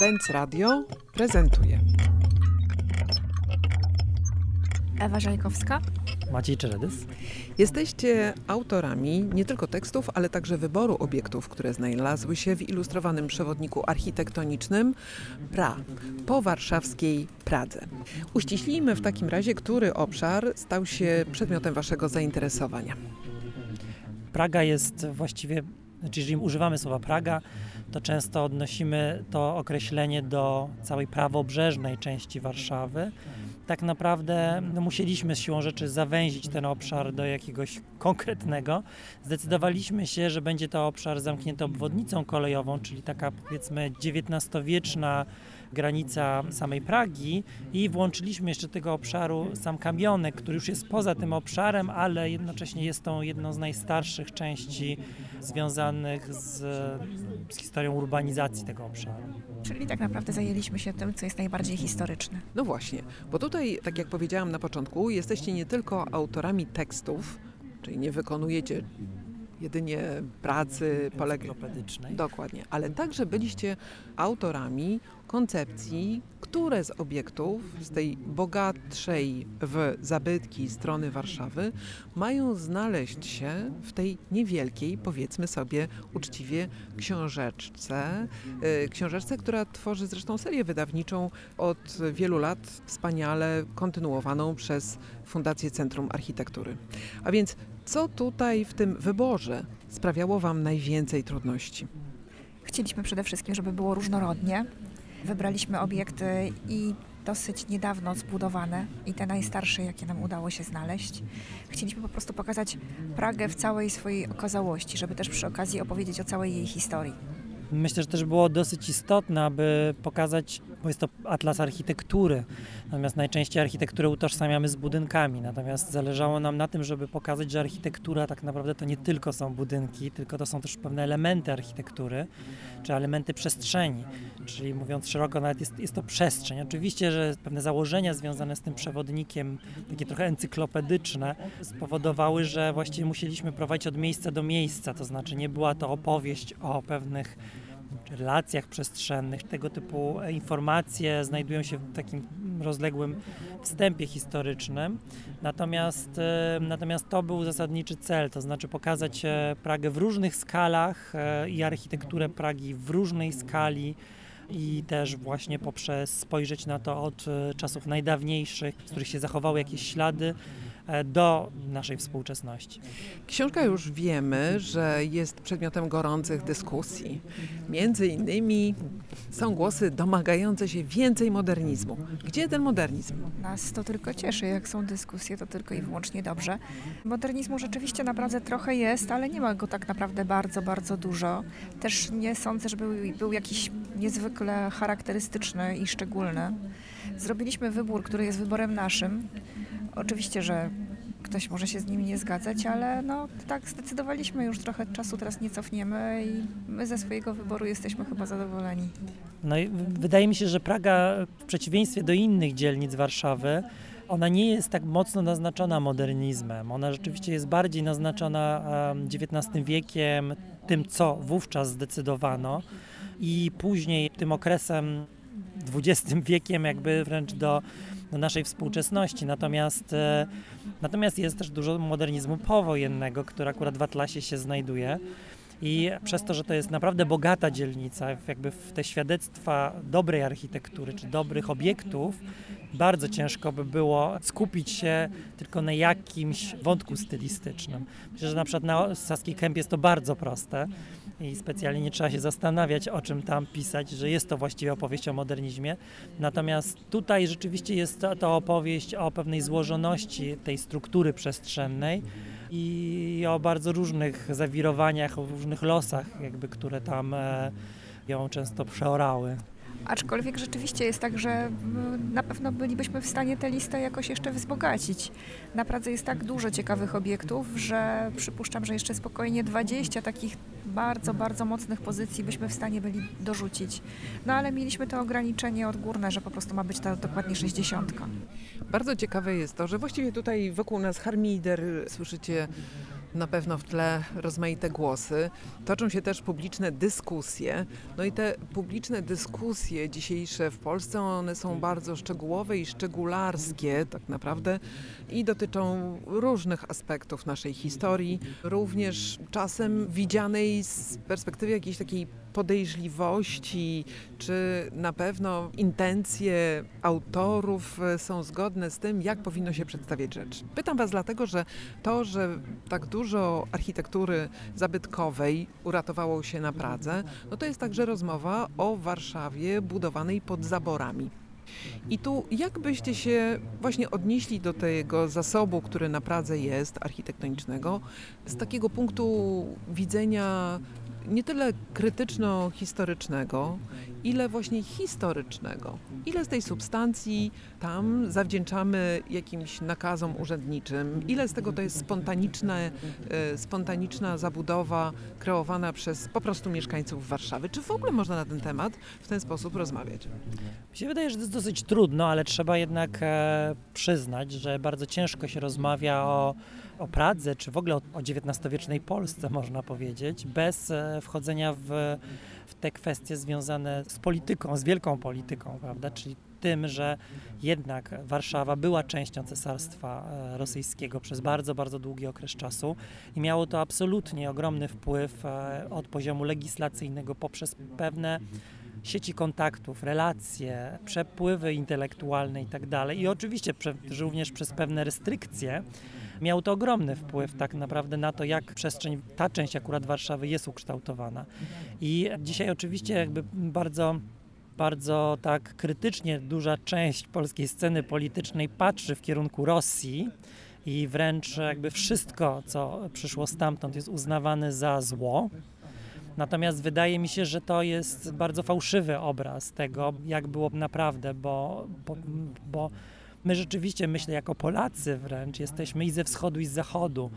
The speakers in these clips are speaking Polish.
Benz Radio prezentuje. Ewa Żajkowska. Maciej Czeredys. Jesteście autorami nie tylko tekstów, ale także wyboru obiektów, które znalazły się w ilustrowanym przewodniku architektonicznym PRA po warszawskiej Pradze. Uściślijmy w takim razie, który obszar stał się przedmiotem Waszego zainteresowania. Praga jest właściwie, znaczy jeżeli używamy słowa Praga, to często odnosimy to określenie do całej prawobrzeżnej części Warszawy. Tak naprawdę no, musieliśmy z siłą rzeczy zawęzić ten obszar do jakiegoś konkretnego. Zdecydowaliśmy się, że będzie to obszar zamknięty obwodnicą kolejową, czyli taka powiedzmy XIX-wieczna granica samej Pragi i włączyliśmy jeszcze tego obszaru sam Kamionek, który już jest poza tym obszarem, ale jednocześnie jest tą jedną z najstarszych części związanych z, z historią urbanizacji tego obszaru. Czyli tak naprawdę zajęliśmy się tym, co jest najbardziej historyczne. No właśnie, bo tutaj, tak jak powiedziałam na początku, jesteście nie tylko autorami tekstów, czyli nie wykonujecie jedynie pracy encyklopedycznej. Dokładnie, ale także byliście autorami koncepcji, które z obiektów z tej bogatszej w zabytki strony Warszawy mają znaleźć się w tej niewielkiej, powiedzmy sobie uczciwie, książeczce. Y, książeczce, która tworzy zresztą serię wydawniczą od wielu lat, wspaniale kontynuowaną przez Fundację Centrum Architektury. A więc co tutaj w tym wyborze sprawiało Wam najwięcej trudności? Chcieliśmy przede wszystkim, żeby było różnorodnie. Wybraliśmy obiekty i dosyć niedawno zbudowane i te najstarsze, jakie nam udało się znaleźć. Chcieliśmy po prostu pokazać Pragę w całej swojej okazałości, żeby też przy okazji opowiedzieć o całej jej historii. Myślę, że też było dosyć istotne, aby pokazać, bo jest to atlas architektury, natomiast najczęściej architekturę utożsamiamy z budynkami, natomiast zależało nam na tym, żeby pokazać, że architektura tak naprawdę to nie tylko są budynki, tylko to są też pewne elementy architektury, czy elementy przestrzeni, czyli mówiąc szeroko, nawet jest, jest to przestrzeń. Oczywiście, że pewne założenia związane z tym przewodnikiem, takie trochę encyklopedyczne, spowodowały, że właściwie musieliśmy prowadzić od miejsca do miejsca, to znaczy nie była to opowieść o pewnych relacjach przestrzennych. Tego typu informacje znajdują się w takim rozległym wstępie historycznym. Natomiast, e, natomiast to był zasadniczy cel, to znaczy pokazać e, Pragę w różnych skalach e, i architekturę Pragi w różnej skali i też właśnie poprzez spojrzeć na to od czasów najdawniejszych, z których się zachowały jakieś ślady, do naszej współczesności. Książka już wiemy, że jest przedmiotem gorących dyskusji. Między innymi są głosy domagające się więcej modernizmu. Gdzie ten modernizm? Nas to tylko cieszy, jak są dyskusje, to tylko i wyłącznie dobrze. Modernizmu rzeczywiście naprawdę trochę jest, ale nie ma go tak naprawdę bardzo, bardzo dużo. Też nie sądzę, żeby był, był jakiś niezwykle charakterystyczny i szczególny. Zrobiliśmy wybór, który jest wyborem naszym. Oczywiście, że ktoś może się z nimi nie zgadzać, ale no tak zdecydowaliśmy już trochę czasu, teraz nie cofniemy i my ze swojego wyboru jesteśmy chyba zadowoleni. No i wydaje mi się, że Praga w przeciwieństwie do innych dzielnic Warszawy, ona nie jest tak mocno naznaczona modernizmem. Ona rzeczywiście jest bardziej naznaczona XIX wiekiem, tym co wówczas zdecydowano i później tym okresem XX wiekiem jakby wręcz do do naszej współczesności. Natomiast, e, natomiast jest też dużo modernizmu powojennego, który akurat w Atlasie się znajduje. I przez to, że to jest naprawdę bogata dzielnica, jakby w te świadectwa dobrej architektury czy dobrych obiektów, bardzo ciężko by było skupić się tylko na jakimś wątku stylistycznym. Myślę, że na przykład na Saskiej Kępie jest to bardzo proste i specjalnie nie trzeba się zastanawiać, o czym tam pisać, że jest to właściwie opowieść o modernizmie. Natomiast tutaj rzeczywiście jest to, to opowieść o pewnej złożoności tej struktury przestrzennej i o bardzo różnych zawirowaniach, o różnych losach, jakby, które tam e, ją często przeorały. Aczkolwiek rzeczywiście jest tak, że na pewno bylibyśmy w stanie tę listę jakoś jeszcze wzbogacić. Na Pradze jest tak dużo ciekawych obiektów, że przypuszczam, że jeszcze spokojnie 20 takich bardzo, bardzo mocnych pozycji byśmy w stanie byli dorzucić. No ale mieliśmy to ograniczenie odgórne, że po prostu ma być ta dokładnie 60. Bardzo ciekawe jest to, że właściwie tutaj wokół nas harmider słyszycie Na pewno w tle rozmaite głosy. Toczą się też publiczne dyskusje. No i te publiczne dyskusje dzisiejsze w Polsce, one są bardzo szczegółowe i szczegularskie tak naprawdę i dotyczą różnych aspektów naszej historii, również czasem widzianej z perspektywy jakiejś takiej podejrzliwości, czy na pewno intencje autorów e, są zgodne z tym, jak powinno się przedstawiać rzecz. Pytam Was dlatego, że to, że tak dużo architektury zabytkowej uratowało się na Pradze, no to jest także rozmowa o Warszawie budowanej pod zaborami. I tu jak byście się właśnie odnieśli do tego zasobu, który na Pradze jest, architektonicznego, z takiego punktu widzenia nie tyle krytyczno-historycznego, ile właśnie historycznego. Ile z tej substancji tam zawdzięczamy jakimś nakazom urzędniczym, ile z tego to jest spontaniczne, e, spontaniczna zabudowa kreowana przez po prostu mieszkańców Warszawy. Czy w ogóle można na ten temat w ten sposób rozmawiać? Mi się wydaje, że to jest dosyć trudno, ale trzeba jednak e, przyznać, że bardzo ciężko się rozmawia o, o Pradze, czy w ogóle o, o XIX-wiecznej Polsce, można powiedzieć, bez e, wchodzenia w, w te kwestie związane z polityką, z wielką polityką, prawda? Czyli tym, że jednak Warszawa była częścią cesarstwa e, rosyjskiego przez bardzo, bardzo długi okres czasu i miało to absolutnie ogromny wpływ e, od poziomu legislacyjnego poprzez pewne sieci kontaktów, relacje, przepływy intelektualne i tak dalej. I oczywiście również przez pewne restrykcje miał to ogromny wpływ tak naprawdę na to, jak przestrzeń, ta część akurat Warszawy jest ukształtowana. I dzisiaj oczywiście jakby bardzo bardzo tak krytycznie duża część polskiej sceny politycznej patrzy w kierunku Rosji i wręcz jakby wszystko, co przyszło stamtąd jest uznawane za zło. Natomiast wydaje mi się, że to jest bardzo fałszywy obraz tego, jak było naprawdę, bo, bo, bo my rzeczywiście, myślę, jako Polacy wręcz jesteśmy i ze wschodu, i z zachodu.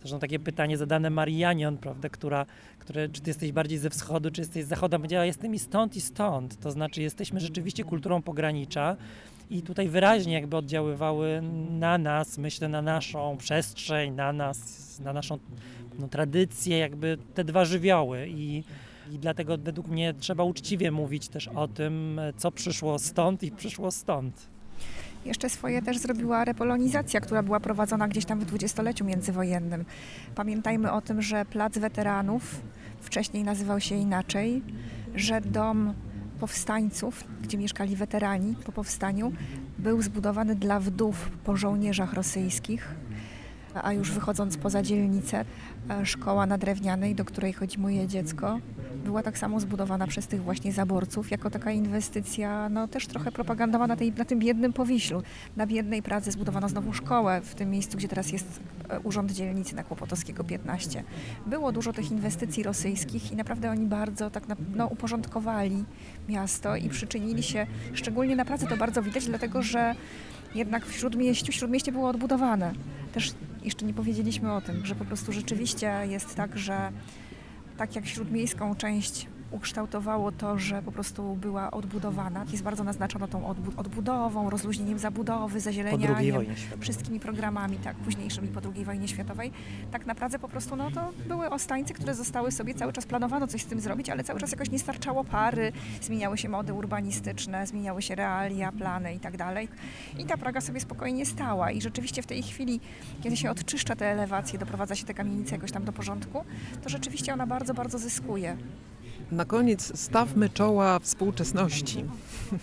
Zresztą takie pytanie zadane Marianion, prawda, która, które, czy ty jesteś bardziej ze wschodu, czy jesteś z zachodu, powiedziała, jestem i stąd, i stąd. To znaczy, jesteśmy rzeczywiście kulturą pogranicza i tutaj wyraźnie jakby oddziaływały na nas, myślę, na naszą przestrzeń, na nas, na naszą no, tradycję, jakby te dwa żywioły i i dlatego według mnie trzeba uczciwie mówić też o tym, co przyszło stąd i przyszło stąd. Jeszcze swoje też zrobiła repolonizacja, która była prowadzona gdzieś tam w dwudziestoleciu międzywojennym. Pamiętajmy o tym, że Plac Weteranów wcześniej nazywał się inaczej, że dom powstańców, gdzie mieszkali weterani po powstaniu, był zbudowany dla wdów po żołnierzach rosyjskich. A już wychodząc poza dzielnicę, e, szkoła na Drewnianej, do której chodzi moje dziecko, była tak samo zbudowana przez tych właśnie zaborców, jako taka inwestycja, no też trochę propagandowa na, tej, na tym biednym Powiślu. Na biednej Pradze zbudowano znowu szkołę w tym miejscu, gdzie teraz jest e, Urząd Dzielnicy na Kłopotowskiego 15. Było dużo tych inwestycji rosyjskich i naprawdę oni bardzo tak na, no, uporządkowali miasto i przyczynili się, szczególnie na Pradze to bardzo widać, dlatego że jednak w Śródmieściu, Śródmieście było odbudowane. Też jeszcze nie powiedzieliśmy o tym, że po prostu rzeczywiście jest tak, że tak jak śródmiejską część ukształtowało to, że po prostu była odbudowana. Jest bardzo naznaczono tą odbudową, rozluźnieniem zabudowy, zazielenianiem, wszystkimi programami, tak, późniejszymi po II wojnie światowej. Tak naprawdę po prostu no, to były ostańce, które zostały sobie, cały czas planowano coś z tym zrobić, ale cały czas jakoś nie starczało pary, zmieniały się mody urbanistyczne, zmieniały się realia, plany i tak dalej. I ta Praga sobie spokojnie stała i rzeczywiście w tej chwili, kiedy się odczyszcza te elewacje, doprowadza się te kamienice jakoś tam do porządku, to rzeczywiście ona bardzo, bardzo zyskuje. Na koniec stawmy czoła współczesności,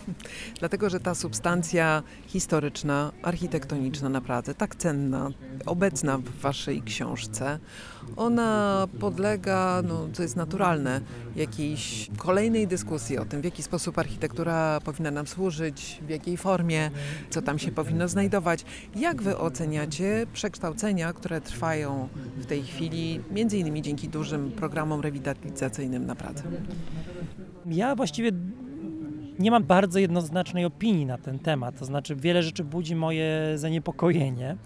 dlatego że ta substancja historyczna, architektoniczna na Pradze, tak cenna, obecna w Waszej książce, ona podlega, no, co jest naturalne, jakiejś kolejnej dyskusji o tym, w jaki sposób architektura powinna nam służyć, w jakiej formie, co tam się powinno znajdować. Jak Wy oceniacie przekształcenia, które trwają w tej chwili, między innymi dzięki dużym programom rewitalizacyjnym na Pradze? Ja właściwie nie mam bardzo jednoznacznej opinii na ten temat. To znaczy, wiele rzeczy budzi moje zaniepokojenie.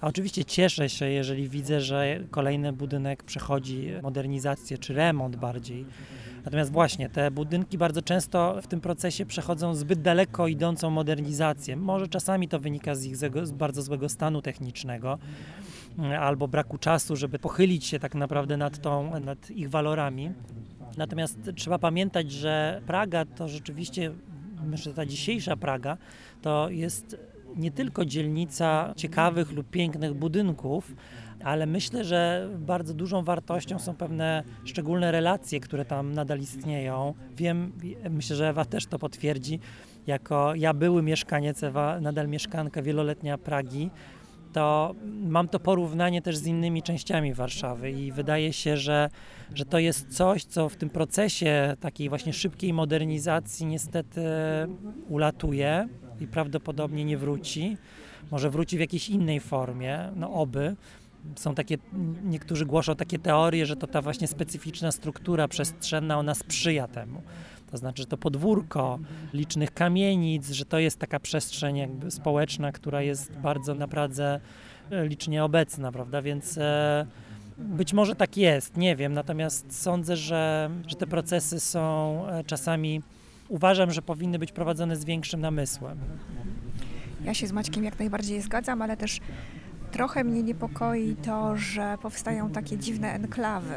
A oczywiście cieszę się, jeżeli widzę, że kolejny budynek przechodzi modernizację czy remont bardziej. Natomiast właśnie te budynki bardzo często w tym procesie przechodzą zbyt daleko idącą modernizację. Może czasami to wynika z ich z bardzo złego stanu technicznego. albo braku czasu, żeby pochylić się tak naprawdę nad, tą, nad ich walorami. Natomiast trzeba pamiętać, że Praga to rzeczywiście, myślę, że ta dzisiejsza Praga to jest nie tylko dzielnica ciekawych lub pięknych budynków, ale myślę, że bardzo dużą wartością są pewne szczególne relacje, które tam nadal istnieją. Wiem, myślę, że Ewa też to potwierdzi, jako ja były mieszkaniec, Ewa nadal mieszkanka wieloletnia Pragi, to mam to porównanie też z innymi częściami Warszawy i wydaje się, że, że to jest coś, co w tym procesie takiej właśnie szybkiej modernizacji niestety ulatuje i prawdopodobnie nie wróci. Może wróci w jakiejś innej formie, no oby. Są takie, niektórzy głoszą takie teorie, że to ta właśnie specyficzna struktura przestrzenna, ona sprzyja temu. To znaczy, że to podwórko licznych kamienic, że to jest taka przestrzeń jakby społeczna, która jest bardzo naprawdę e, licznie obecna, prawda? Więc e, być może tak jest, nie wiem. Natomiast sądzę, że, że te procesy są e, czasami, uważam, że powinny być prowadzone z większym namysłem. Ja się z Maćkiem jak najbardziej zgadzam, ale też trochę mnie niepokoi to, że powstają takie dziwne enklawy.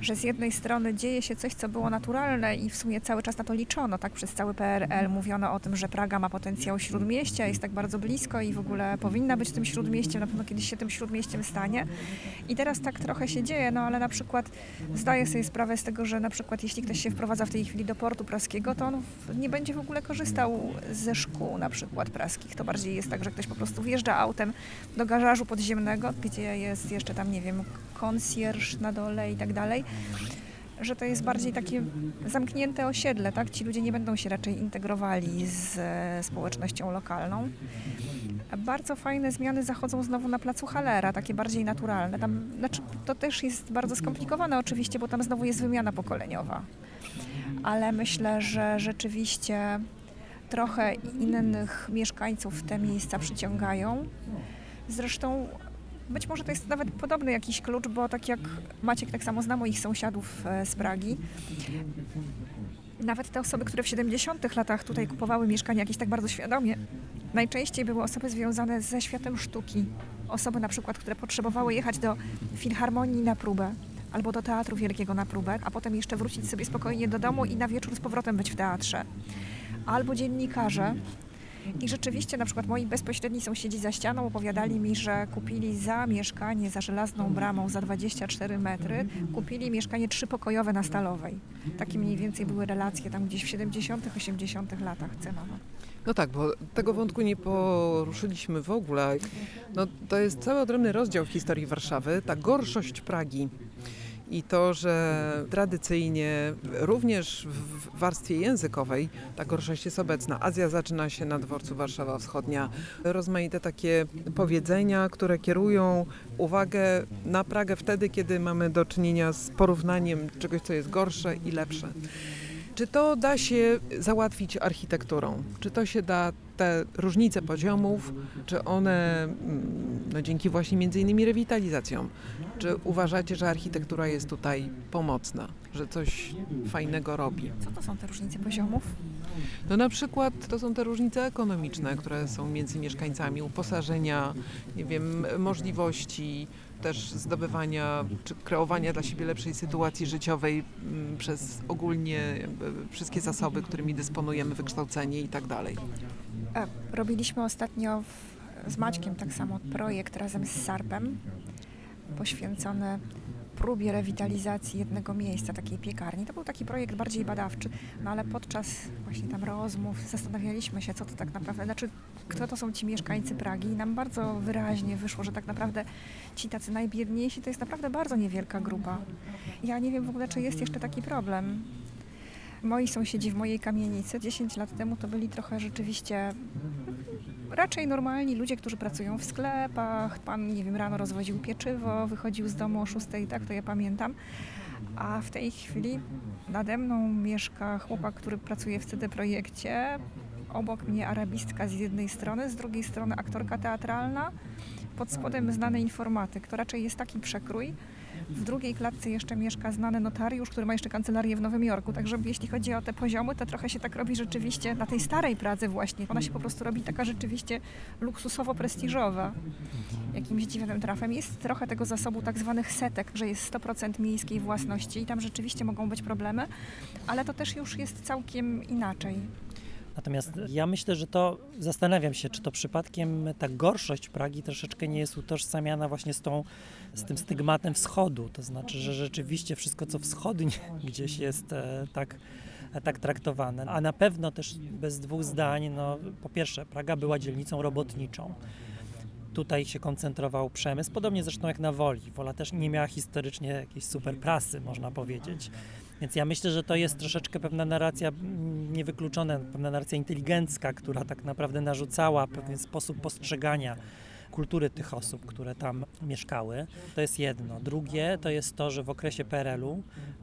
Że z jednej strony dzieje się coś, co było naturalne i w sumie cały czas na to liczono, tak przez cały PRL mówiono o tym, że Praga ma potencjał śródmieścia, jest tak bardzo blisko i w ogóle powinna być tym śródmieściem, na pewno kiedyś się tym śródmieściem stanie. I teraz tak trochę się dzieje, no ale na przykład zdaję sobie sprawę z tego, że na przykład jeśli ktoś się wprowadza w tej chwili do portu praskiego, to on nie będzie w ogóle korzystał ze szkół na przykład praskich. To bardziej jest tak, że ktoś po prostu wjeżdża autem do garażu podziemnego, gdzie jest jeszcze tam, nie wiem, konsjerż na dole i tak dalej, że to jest bardziej takie zamknięte osiedle, tak? Ci ludzie nie będą się raczej integrowali z e, społecznością lokalną. Bardzo fajne zmiany zachodzą znowu na placu Halera, takie bardziej naturalne. Tam, znaczy, to też jest bardzo skomplikowane oczywiście, bo tam znowu jest wymiana pokoleniowa. Ale myślę, że rzeczywiście trochę innych mieszkańców te miejsca przyciągają. Zresztą być może to jest nawet podobny jakiś klucz, bo tak jak Maciek tak samo zna moich sąsiadów e, z Pragi. Nawet te osoby, które w 70 latach tutaj kupowały mieszkania jakieś tak bardzo świadomie, najczęściej były osoby związane ze światem sztuki. Osoby na przykład, które potrzebowały jechać do filharmonii na próbę albo do teatru wielkiego na próbę, a potem jeszcze wrócić sobie spokojnie do domu i na wieczór z powrotem być w teatrze. Albo dziennikarze, i rzeczywiście na przykład moi bezpośredni sąsiedzi za ścianą opowiadali mi, że kupili za mieszkanie za żelazną bramą za 24 metry, kupili mieszkanie trzypokojowe na Stalowej. Takie mniej więcej były relacje tam gdzieś w 70 80 latach cenowo. No tak, bo tego wątku nie poruszyliśmy w ogóle. No, to jest cały odrębny rozdział w historii Warszawy, ta gorszość Pragi. I to, że tradycyjnie również w warstwie językowej ta gorszość jest obecna. Azja zaczyna się na dworcu Warszawa Wschodnia. Rozmaite takie powiedzenia, które kierują uwagę na Pragę wtedy, kiedy mamy do czynienia z porównaniem czegoś, co jest gorsze i lepsze. Czy to da się załatwić architekturą? Czy to się da, te różnice poziomów, czy one, mm, no dzięki właśnie między innymi rewitalizacjom, czy uważacie, że architektura jest tutaj pomocna, że coś fajnego robi? Co to są te różnice poziomów? No na przykład to są te różnice ekonomiczne, które są między mieszkańcami, uposażenia, nie wiem, możliwości też zdobywania czy kreowania dla siebie lepszej sytuacji życiowej mm, przez ogólnie wszystkie zasoby, którymi dysponujemy, wykształcenie i tak dalej. E, Robiliśmy ostatnio w, z Maćkiem tak samo projekt razem z Sarpem poświęcony próbie rewitalizacji jednego miejsca, takiej piekarni. To był taki projekt bardziej badawczy, no ale podczas właśnie tam rozmów zastanawialiśmy się, co to tak naprawdę, znaczy kto to są ci mieszkańcy Pragi i nam bardzo wyraźnie wyszło, że tak naprawdę ci tacy najbiedniejsi to jest naprawdę bardzo niewielka grupa. Ja nie wiem w ogóle, czy jest jeszcze taki problem. Moi sąsiedzi w mojej kamienicy 10 lat temu to byli trochę rzeczywiście raczej normalni ludzie, którzy pracują w sklepach. Pan, nie wiem, rano rozwoził pieczywo, wychodził z domu o 6, tak to ja pamiętam. A w tej chwili nade mną mieszka chłopak, który pracuje w CD Projekcie. Obok mnie arabistka z jednej strony, z drugiej strony aktorka teatralna. Pod spodem znany informatyk. To raczej jest taki przekrój, W drugiej klatce jeszcze mieszka znany notariusz, który ma jeszcze kancelarię w Nowym Jorku. Także jeśli chodzi o te poziomy, to trochę się tak robi rzeczywiście na tej starej Pradze właśnie. Ona się po prostu robi taka rzeczywiście luksusowo-prestiżowa. Jakimś dziwnym trafem. Jest trochę tego zasobu tak zwanych setek, że jest 100% miejskiej własności i tam rzeczywiście mogą być problemy, ale to też już jest całkiem inaczej. Natomiast ja myślę, że to zastanawiam się, czy to przypadkiem ta gorszość Pragi troszeczkę nie jest utożsamiana właśnie z, tą, z tym stygmatem wschodu. To znaczy, że rzeczywiście wszystko, co wschodnie gdzieś jest e, tak, e, tak traktowane. A na pewno też bez dwóch zdań, no, po pierwsze, Praga była dzielnicą robotniczą. Tutaj się koncentrował przemysł, podobnie zresztą jak na Woli. Wola też nie miała historycznie jakiejś super prasy, można powiedzieć. Więc ja myślę, że to jest troszeczkę pewna narracja mm, niewykluczona, pewna narracja inteligencka, która tak naprawdę narzucała pewien sposób postrzegania kultury tych osób, które tam mieszkały. To jest jedno. Drugie to jest to, że w okresie PRL-u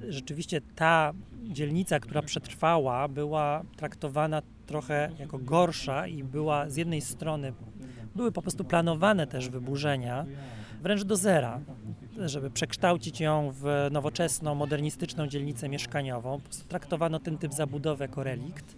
rzeczywiście ta dzielnica, która przetrwała, była traktowana trochę jako gorsza i była z jednej strony były po prostu planowane też wyburzenia, wręcz do zera, żeby przekształcić ją w nowoczesną, modernistyczną dzielnicę mieszkaniową. Traktowano ten typ zabudowy jako relikt.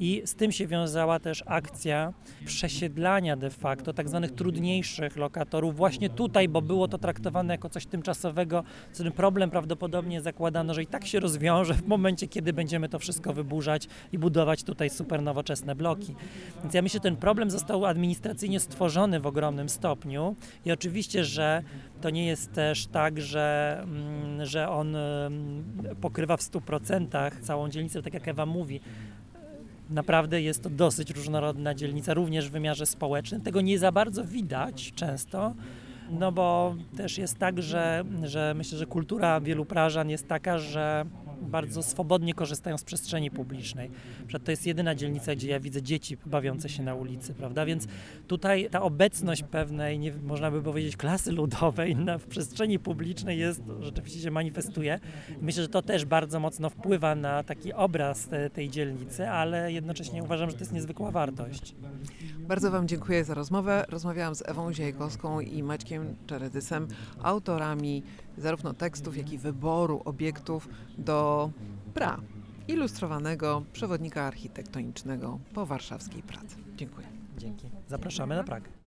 I z tym się wiązała też akcja przesiedlania de facto tak zwanych trudniejszych lokatorów właśnie tutaj, bo było to traktowane jako coś tymczasowego, co ten problem prawdopodobnie zakładano, że i tak się rozwiąże w momencie, kiedy będziemy to wszystko wyburzać i budować tutaj super nowoczesne bloki. Więc ja myślę, że ten problem został administracyjnie stworzony w ogromnym stopniu i oczywiście, że to nie jest też tak, że, mm, że on mm, pokrywa w 100% całą dzielnicę, tak jak Ewa mówi. Naprawdę jest to dosyć różnorodna dzielnica, również w wymiarze społecznym. Tego nie za bardzo widać często, no bo też jest tak, że, że myślę, że kultura wielu Prażan jest taka, że bardzo swobodnie korzystają z przestrzeni publicznej. Że to jest jedyna dzielnica, gdzie ja widzę dzieci bawiące się na ulicy, prawda? Więc tutaj ta obecność pewnej, nie, można by powiedzieć, klasy ludowej na, w przestrzeni publicznej jest, rzeczywiście się manifestuje. Myślę, że to też bardzo mocno wpływa na taki obraz te, tej dzielnicy, ale jednocześnie uważam, że to jest niezwykła wartość. Bardzo Wam dziękuję za rozmowę. Rozmawiałam z Ewą Ziejkowską i Maćkiem Czeredysem, autorami zarówno tekstów, jak i wyboru obiektów do pra, ilustrowanego przewodnika architektonicznego po warszawskiej pracy. Dziękuję. Dzięki. Zapraszamy na Pragę.